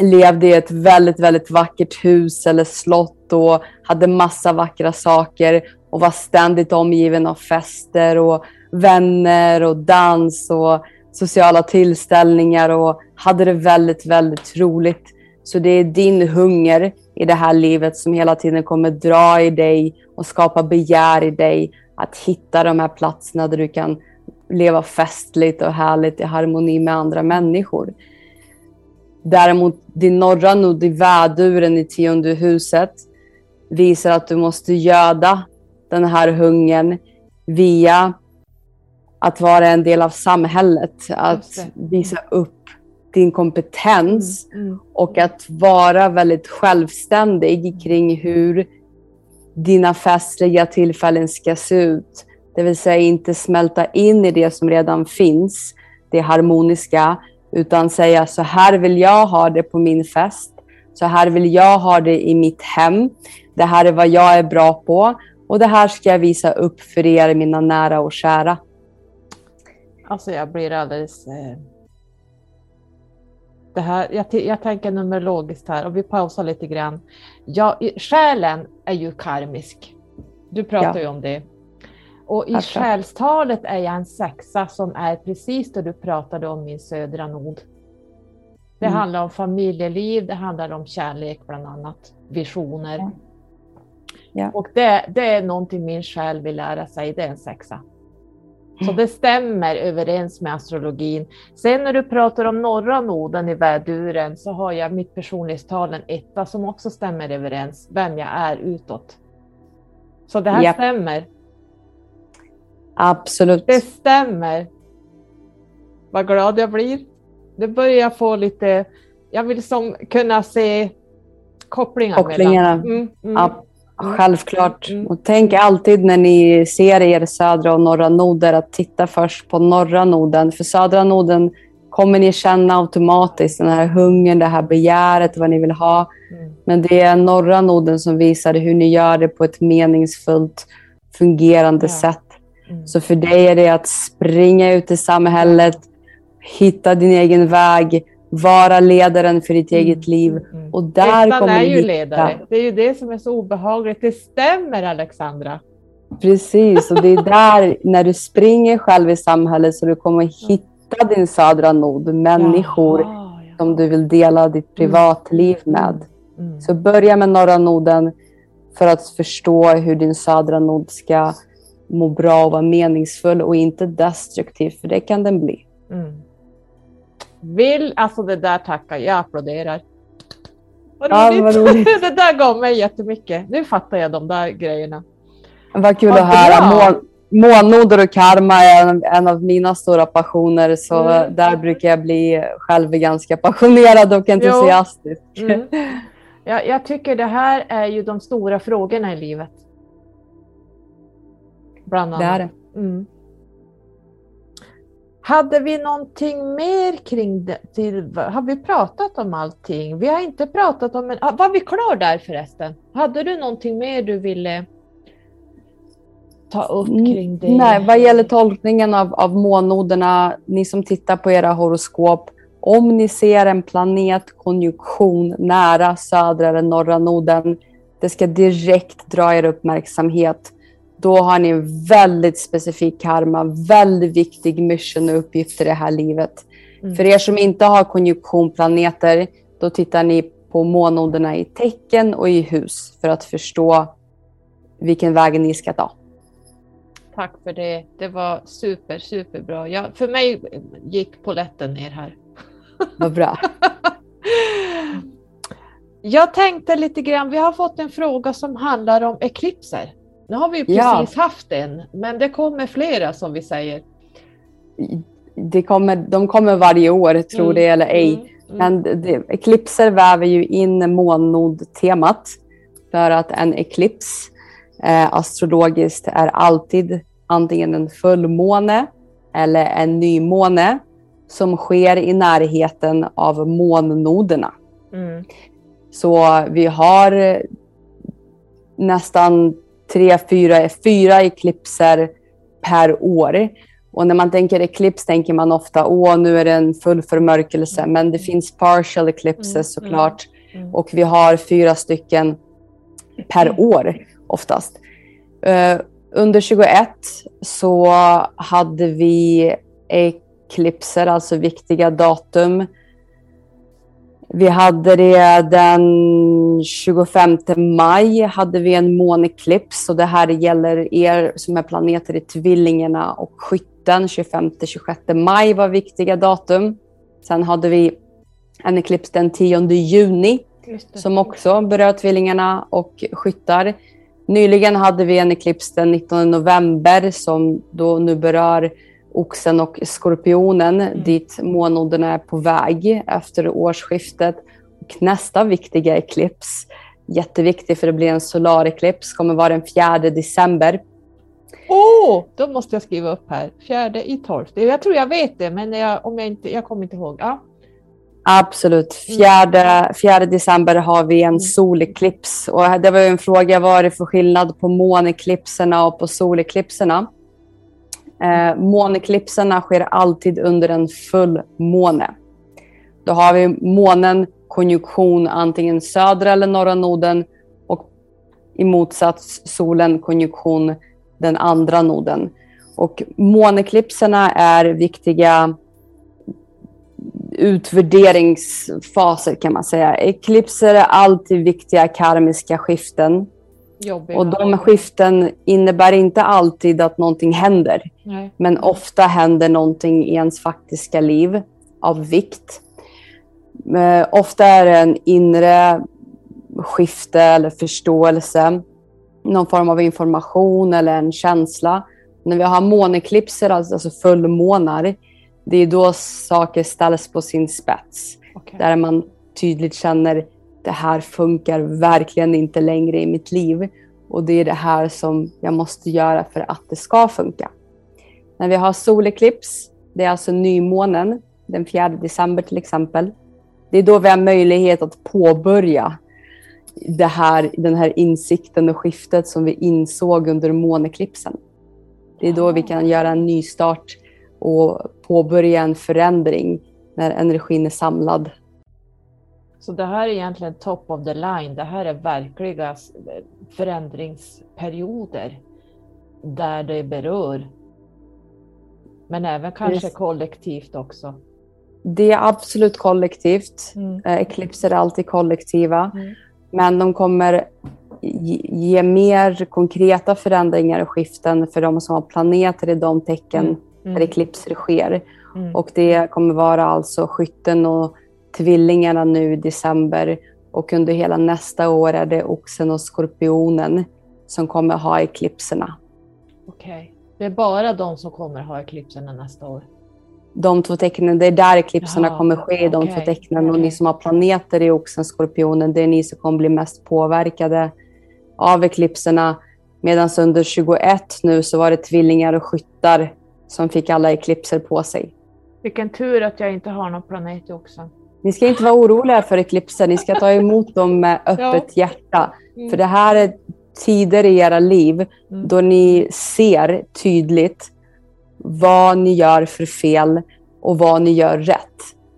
[SPEAKER 3] levde i ett väldigt, väldigt vackert hus eller slott och hade massa vackra saker och var ständigt omgiven av fester och vänner och dans och sociala tillställningar och hade det väldigt, väldigt roligt. Så det är din hunger i det här livet som hela tiden kommer dra i dig och skapa begär i dig att hitta de här platserna där du kan leva festligt och härligt i harmoni med andra människor. Däremot din norra nod i väduren i tionde huset visar att du måste göda den här hungern via att vara en del av samhället, att visa upp din kompetens mm, mm. och att vara väldigt självständig kring hur dina festliga tillfällen ska se ut. Det vill säga inte smälta in i det som redan finns, det harmoniska, utan säga så här vill jag ha det på min fest. Så här vill jag ha det i mitt hem. Det här är vad jag är bra på och det här ska jag visa upp för er, mina nära och kära.
[SPEAKER 4] Alltså jag blir alldeles... Eh... Det här, jag, jag tänker numerologiskt här och vi pausar lite grann. Ja, själen är ju karmisk. Du pratar ja. ju om det. Och i Tack. själstalet är jag en sexa som är precis det du pratade om min södra nod. Det mm. handlar om familjeliv, det handlar om kärlek bland annat, visioner. Ja. Ja. Och det, det är någonting min själ vill lära sig, det är en sexa. Så det stämmer överens med astrologin. Sen när du pratar om norra noden i väduren så har jag mitt personlighetstal en etta som också stämmer överens vem jag är utåt. Så det här yep. stämmer.
[SPEAKER 3] Absolut.
[SPEAKER 4] Det stämmer. Vad glad jag blir. Det börjar få lite, jag vill som kunna se kopplingar.
[SPEAKER 3] Kopplingarna. Mm, mm. Självklart. Mm. Och tänk alltid när ni ser er södra och norra noder att titta först på norra noden. För södra noden kommer ni känna automatiskt den här hungern, det här begäret, vad ni vill ha. Mm. Men det är norra noden som visar hur ni gör det på ett meningsfullt, fungerande ja. sätt. Mm. Så för dig är det att springa ut i samhället, hitta din egen väg, vara ledaren för ditt mm. eget liv. Mm. Och där
[SPEAKER 4] Ettan
[SPEAKER 3] kommer
[SPEAKER 4] är ju hitta... ledare. Det är ju det som är så obehagligt. Det stämmer Alexandra.
[SPEAKER 3] Precis, och det är där när du springer själv i samhället så du kommer hitta din södra nod, människor ja, ja. som du vill dela ditt privatliv mm. med. Mm. Så börja med norra noden för att förstå hur din södra nod ska må bra och vara meningsfull och inte destruktiv, för det kan den bli. Mm.
[SPEAKER 4] Vill, alltså det där tackar jag, applåderar. Vad roligt. Ja, vad roligt. det där gav mig jättemycket. Nu fattar jag de där grejerna.
[SPEAKER 3] Vad kul vad att höra. månnoder och karma är en, en, av mina stora passioner, så mm. där brukar jag bli själv ganska passionerad och entusiastisk. Mm.
[SPEAKER 4] Ja, jag tycker det här är ju de stora frågorna i livet. Bland annat. Det är det. Mm. Hade vi någonting mer kring det? Till, har vi pratat om allting? Vi har inte pratat om... En, var vi klar där förresten? Hade du någonting mer du ville ta upp mm, kring det?
[SPEAKER 3] Nej, vad gäller tolkningen av, av månnoderna, ni som tittar på era horoskop, om ni ser en planetkonjunktion nära södra eller norra noden, det ska direkt dra er uppmärksamhet då har ni en väldigt specifik karma, väldigt viktig mission och uppgift i det här livet. Mm. För er som inte har konjunktionplaneter, då tittar ni på månoderna i tecken och i hus för att förstå vilken väg ni ska ta.
[SPEAKER 4] Tack för det. Det var super, superbra. Ja, för mig gick poletten ner här.
[SPEAKER 3] Vad bra.
[SPEAKER 4] Jag tänkte lite grann, vi har fått en fråga som handlar om eklipser. Nu har vi precis ja. haft en, men det kommer flera som vi säger.
[SPEAKER 3] Det kommer, de kommer varje år, tror mm. det eller ej. Mm. Mm. Men det, eklipser väver ju in månnod-temat. För att en eklips eh, astrologiskt är alltid antingen en fullmåne eller en nymåne som sker i närheten av månnoderna. Mm. Så vi har nästan tre, fyra, fyra eklipser per år. Och när man tänker eklips tänker man ofta åh, nu är det en full förmörkelse. Men det finns partial eclipses mm, såklart. Mm, mm. Och vi har fyra stycken per år oftast. Uh, under 21 så hade vi eklipser, alltså viktiga datum Vi hade det den 25 maj hade vi en måneklips och det här gäller er som är planeter i tvillingarna och skytten. 25-26 maj var viktiga datum. Sen hade vi en eklips den 10 juni som också berör tvillingarna och skyttar. Nyligen hade vi en eklips den 19 november som då nu berör oxen och skorpionen mm. dit månoden är på väg efter årsskiftet. Och nästa viktiga eklips, jätteviktig för det blir en solareklips, kommer vara den 4 december.
[SPEAKER 4] Åh, oh, då måste jag skriva upp här. Fjärde i tolfte. Jag tror jag vet det, men jag, om jag, inte, jag kommer inte ihåg. Ja.
[SPEAKER 3] Absolut. Fjärde, fjärde december har vi en mm. soleklips. Och det var en fråga, vad är det för skillnad på måneklipserna och på soleklipserna? Eh, måneklipserna sker alltid under en full måne. Då har vi månen konjunktion antingen södra eller norra noden och i motsats solen konjunktion den andra noden. Och måneklipserna är viktiga utvärderingsfaser kan man säga. Eklipser är alltid viktiga karmiska skiften. Jobbiga. Och de skiften innebär inte alltid att någonting händer. Nej. Men ofta händer någonting i ens faktiska liv av vikt. Eh, ofta är det en inre skifte eller förståelse. Någon form av information eller en känsla. När vi har måneklipser, alltså fullmånar, det är då saker ställs på sin spets. Okay. Där man tydligt känner det här funkar verkligen inte längre i mitt liv. Och det är det här som jag måste göra för att det ska funka. När vi har soleklips, det är alltså nymånen, den 4 december till exempel. Det är då vi har möjlighet att påbörja det här, den här insikten och skiftet som vi insåg under måneklipsen. Det är då vi kan göra en nystart och påbörja en förändring när energin är samlad.
[SPEAKER 4] Så det här är egentligen top of the line. Det här är verkliga förändringsperioder där det berör. Men även kanske yes. kollektivt också.
[SPEAKER 3] Det är absolut kollektivt. Mm. Eh, Eklipser är alltid kollektiva. Mm. Men de kommer ge mer konkreta förändringar och skiften för de som har planeter i de tecken mm mm. där eklipser sker. Mm. Och det kommer vara alltså skytten och tvillingarna nu i december och under hela nästa år är det oxen och skorpionen som kommer ha eklipserna.
[SPEAKER 4] Okej, okay. det är bara de som kommer ha eklipserna nästa år?
[SPEAKER 3] De två tecknen, det är där eklipserna Jaha, kommer ske, okay. de två tecknen. Och ni som har planeter i oxen, skorpionen, det är ni som kommer bli mest påverkade av eklipserna. Medan under 21 nu så var det tvillingar och skyttar som fick alla eklipser på sig.
[SPEAKER 4] Vilken tur att jag inte har någon planet i Oxen.
[SPEAKER 3] Ni ska inte vara oroliga för eklipser. Ni ska ta emot dem med öppet ja. hjärta. Mm. För det här är tider i era liv mm. då ni ser tydligt vad ni gör för fel och vad ni gör rätt.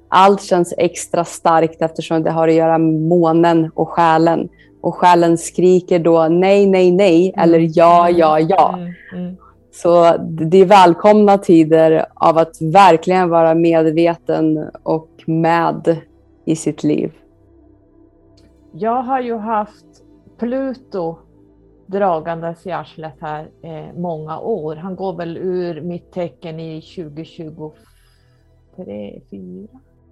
[SPEAKER 3] Allt känns extra starkt eftersom det har att göra med månen och själen. Och själen skriker då nej, nej, nej mm. eller ja, ja, ja. Mm. mm. Så det är välkomna tider av att verkligen vara medveten och med i sitt liv.
[SPEAKER 4] Jag har ju haft Pluto dragandes i arslet här eh, många år. Han går väl ur mitt tecken i 2023, 4,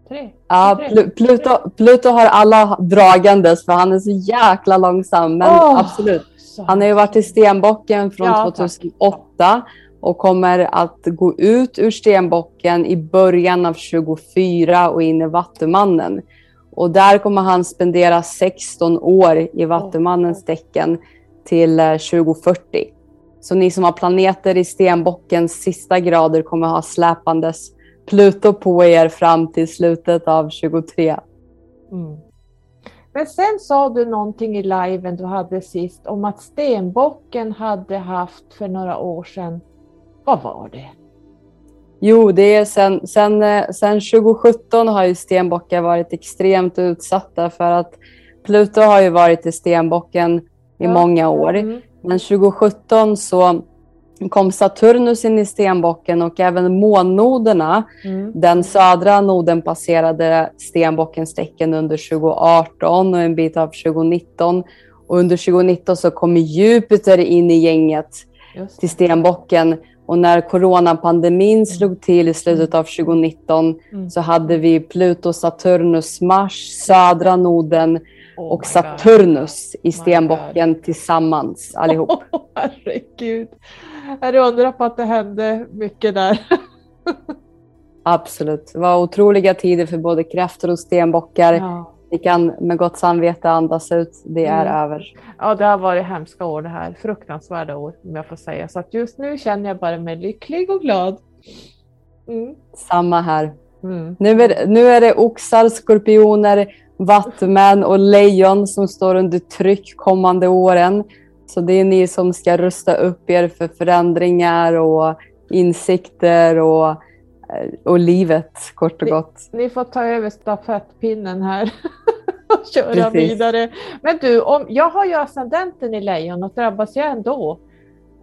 [SPEAKER 4] 3?
[SPEAKER 3] Ja, Pluto, Pluto har alla dragandes för han är så jäkla långsam. Men oh, absolut, han har ju varit i stenbocken från ja, 2008 tack. Och kommer att gå ut ur stenbocken i början av 24 och in i Vattumannen. Och där kommer han spendera 16 år i Vattumannens tecken till 2040. Eh, Så ni som har planeter i stenbockens sista grader kommer ha släpandes Pluto på er fram till slutet av 23. Mm.
[SPEAKER 4] Men sen sa du någonting i liven du hade sist om att stenbocken hade haft för några år sedan. Vad var det?
[SPEAKER 3] Jo, det är sen, sen, eh, sen 2017 har ju stenbockar varit extremt utsatta för att Pluto har ju varit i stenbocken i ja. många år. Mm. Men 2017 så kom Saturnus in i stenbocken och även månnoderna.
[SPEAKER 4] Mm.
[SPEAKER 3] Den södra noden passerade stenbockens tecken under 2018 och en bit av 2019. Och under 2019 så kom Jupiter in i gänget till stenbocken. Och när coronapandemin slog till i slutet av 2019
[SPEAKER 4] Mm.
[SPEAKER 3] så hade vi Pluto, Saturnus, Mars, södra noden
[SPEAKER 4] Oh
[SPEAKER 3] och Saturnus i
[SPEAKER 4] My
[SPEAKER 3] stenbocken tillsammans allihop.
[SPEAKER 4] God. Herregud. Jag undrar på att det hände mycket där.
[SPEAKER 3] Absolut. Det var otroliga tider för både kräftor och stenbockar.
[SPEAKER 4] Ja.
[SPEAKER 3] Vi kan med gott samvete andas ut. Det är
[SPEAKER 4] Mm.
[SPEAKER 3] över.
[SPEAKER 4] ja, det har varit hemska år det här. Fruktansvärda år om jag får säga. Så att just nu känner jag bara mig lycklig och glad. Mm.
[SPEAKER 3] Samma här.
[SPEAKER 4] Mm.
[SPEAKER 3] Nu är, nu är det oxar, skorpioner, vattumän och lejon som står under tryck kommande åren. Så det är ni som ska rusta upp er för förändringar och insikter och, och livet kort och gott.
[SPEAKER 4] Ni får ta över stafettpinnen här och köra
[SPEAKER 3] Precis.
[SPEAKER 4] vidare. Men du, om, jag har ju ascendenten i lejon och drabbas jag ändå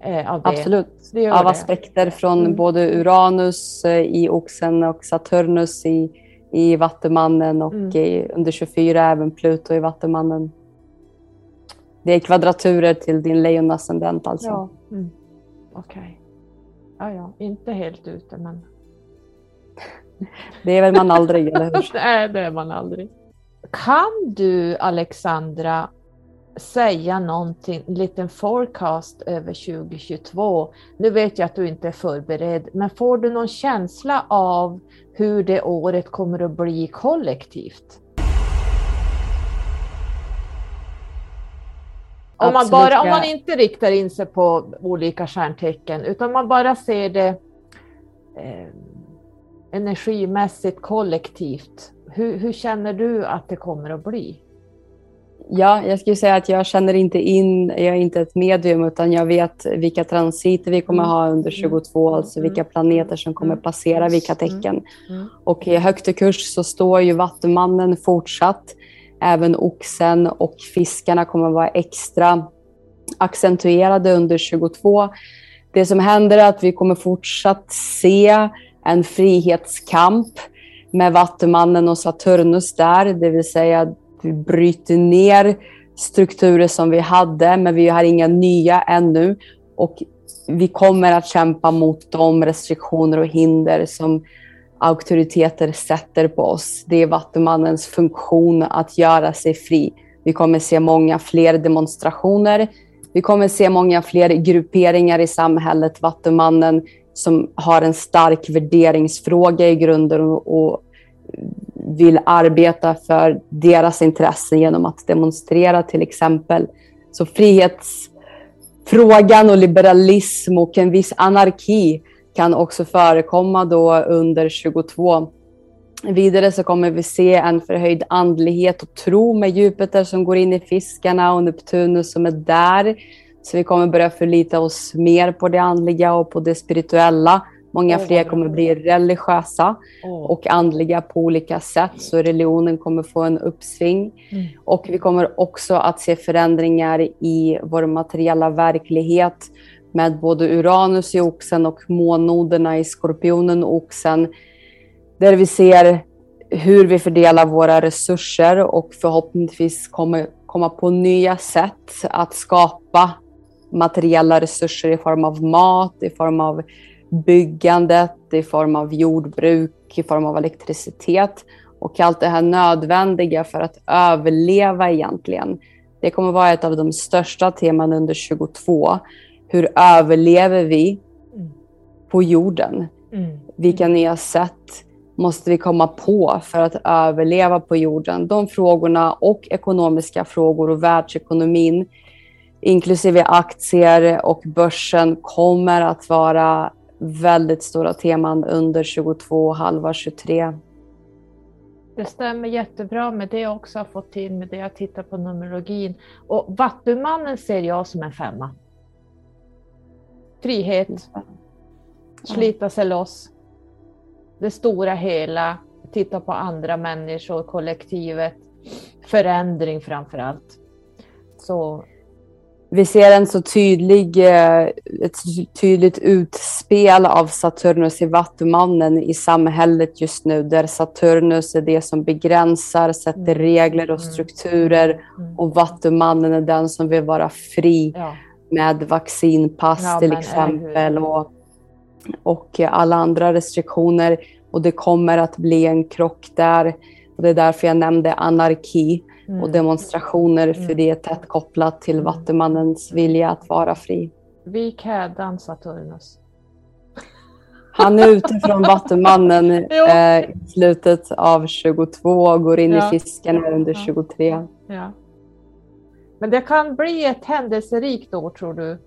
[SPEAKER 4] eh, av det?
[SPEAKER 3] Absolut.
[SPEAKER 4] Det
[SPEAKER 3] Av
[SPEAKER 4] det.
[SPEAKER 3] aspekter från
[SPEAKER 4] Mm.
[SPEAKER 3] både Uranus eh, i oxen och Saturnus i, i Vattumannen och
[SPEAKER 4] Mm.
[SPEAKER 3] i, under 24 även Pluto i Vattumannen. Det är kvadraturer till din lejonascendent alltså.
[SPEAKER 4] Ja. Mm. Okej. Ja, ja, inte helt ute men
[SPEAKER 3] Det är väl man aldrig, eller hur?
[SPEAKER 4] Nej, det är man aldrig. Kan du Alexandra säga någonting, en liten forecast över 2022? Nu vet jag att du inte är förberedd, men får du någon känsla av hur det året kommer att bli kollektivt? Om man, bara, om man inte riktar in sig på olika stjärntecken utan man bara ser det eh, energimässigt kollektivt. Hur, hur känner du att det kommer att bli?
[SPEAKER 3] Ja, jag skulle säga att jag känner inte in, jag är inte ett medium utan jag vet vilka transiter vi kommer
[SPEAKER 4] Mm.
[SPEAKER 3] ha under 22, alltså
[SPEAKER 4] Mm.
[SPEAKER 3] vilka planeter som kommer
[SPEAKER 4] Mm.
[SPEAKER 3] passera vilka
[SPEAKER 4] Mm.
[SPEAKER 3] tecken.
[SPEAKER 4] Mm.
[SPEAKER 3] Och i högt i kurs så står ju Vattumannen fortsatt. Även oxen och fiskarna kommer vara extra accentuerade under 22. Det som händer är att vi kommer fortsatt se en frihetskamp med Vattumannen och Saturnus där, det vill säga att vi bryter ner strukturer som vi hade, men vi har inga nya ännu. Och vi kommer att kämpa mot de restriktioner och hinder som auktoriteter sätter på oss. Det är Vattumannens funktion att göra sig fri. Vi kommer se många fler demonstrationer. Vi kommer se många fler grupperingar i samhället. Vattumannen som har en stark värderingsfråga i grunden och, och vill arbeta för deras intressen genom att demonstrera till exempel. Så frihetsfrågan och liberalism och en viss anarki kan också förekomma då under 22. Vidare så kommer vi se en förhöjd andlighet och tro med Jupiter som går in i fiskarna och Neptunus som är där. Så vi kommer börja förlita oss mer på det andliga och på det spirituella. Många fler kommer bli religiösa och andliga på olika sätt. Så religionen kommer få en uppsving.
[SPEAKER 4] Mm.
[SPEAKER 3] Och vi kommer också att se förändringar i vår materiella verklighet med både Uranus i oxen och månnoderna i skorpionen och oxen. Där vi ser hur vi fördelar våra resurser och förhoppningsvis kommer komma på nya sätt att skapa materiella resurser i form av mat, i form av byggandet, i form av jordbruk, i form av elektricitet och allt det här nödvändiga för att överleva egentligen. Det kommer vara ett av de största teman under 22. Hur överlever vi
[SPEAKER 4] Mm.
[SPEAKER 3] på jorden?
[SPEAKER 4] Mm.
[SPEAKER 3] Vilka nya sätt måste vi komma på för att överleva på jorden? De frågorna och ekonomiska frågor och världsekonomin inklusive aktier och börsen kommer att vara väldigt stora teman under 22 och halva 23.
[SPEAKER 4] Det stämmer jättebra med det jag också har fått till med det jag tittar på numerologin. Och Vattumannen ser jag som en femma. Frihet, slita sig loss. Det stora hela, titta på andra människor, kollektivet, förändring framför allt. Så
[SPEAKER 3] vi ser en så tydlig, eh, ett tydligt utspel av Saturnus i Vattumannen i samhället just nu, där Saturnus är det som begränsar, sätter
[SPEAKER 4] Mm.
[SPEAKER 3] regler och
[SPEAKER 4] Mm.
[SPEAKER 3] strukturer
[SPEAKER 4] Mm.
[SPEAKER 3] och Vattumannen är den som vill vara fri
[SPEAKER 4] Ja.
[SPEAKER 3] med vaccinpass
[SPEAKER 4] Ja,
[SPEAKER 3] till exempel och, och alla andra restriktioner. Och det kommer att bli en krock där. Och det är därför jag nämnde anarki
[SPEAKER 4] Mm.
[SPEAKER 3] och demonstrationer, för
[SPEAKER 4] Mm.
[SPEAKER 3] det är tätt kopplat till
[SPEAKER 4] Mm.
[SPEAKER 3] Vattumannens vilja att vara fri.
[SPEAKER 4] Vik hädan Saturnus.
[SPEAKER 3] Han är ute från Vattumannen eh, i slutet av 22 och går in
[SPEAKER 4] Ja.
[SPEAKER 3] i fiskarna under
[SPEAKER 4] Ja.
[SPEAKER 3] 23.
[SPEAKER 4] Ja. Men det kan bli ett händelserikt år tror du?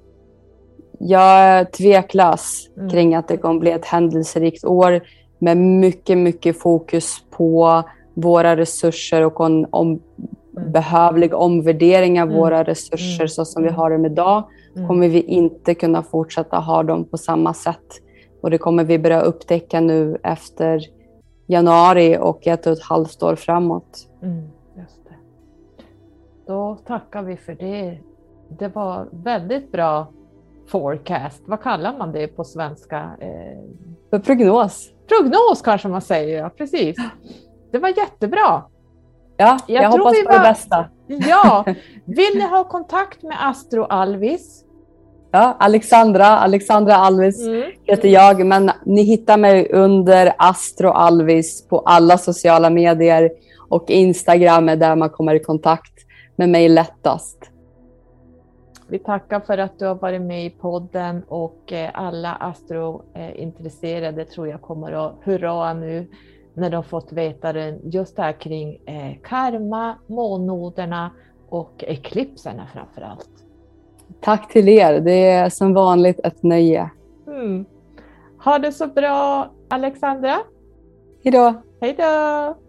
[SPEAKER 3] Jag är tveklös
[SPEAKER 4] Mm.
[SPEAKER 3] kring att det kommer bli ett händelserikt år med mycket, mycket fokus på våra resurser och om,
[SPEAKER 4] Mm.
[SPEAKER 3] behövlig omvärdering av
[SPEAKER 4] Mm.
[SPEAKER 3] våra resurser
[SPEAKER 4] Mm.
[SPEAKER 3] så som vi har dem idag.
[SPEAKER 4] Mm.
[SPEAKER 3] kommer vi inte kunna fortsätta ha dem på samma sätt. Och det kommer vi börja upptäcka nu efter januari och ett och ett halvt år framåt.
[SPEAKER 4] Mm, just det. Då tackar vi för det. Det var väldigt bra forecast. Vad kallar man det på svenska? Eh,
[SPEAKER 3] För prognos.
[SPEAKER 4] prognos kanske man säger, ja precis. Det var jättebra.
[SPEAKER 3] Ja, jag,
[SPEAKER 4] Jag
[SPEAKER 3] hoppas
[SPEAKER 4] vi
[SPEAKER 3] på det
[SPEAKER 4] var-
[SPEAKER 3] bästa.
[SPEAKER 4] Ja, vill ni ha kontakt med Astro Alvis?
[SPEAKER 3] Ja, Alexandra, Alexandra Alvis
[SPEAKER 4] Mm.
[SPEAKER 3] heter jag, men ni hittar mig under Astro Alvis på alla sociala medier och Instagram är där man kommer i kontakt med mig lättast.
[SPEAKER 4] Vi tackar för att du har varit med i podden och eh, alla astrointresserade tror jag kommer att hurra nu när de fått veta det, just det här kring eh, karma, månnoderna och eklipserna framför allt.
[SPEAKER 3] Tack till er. Det är som vanligt ett nöje.
[SPEAKER 4] Mm. Ha det så bra Alexandra.
[SPEAKER 3] Hej då!
[SPEAKER 4] Hej då!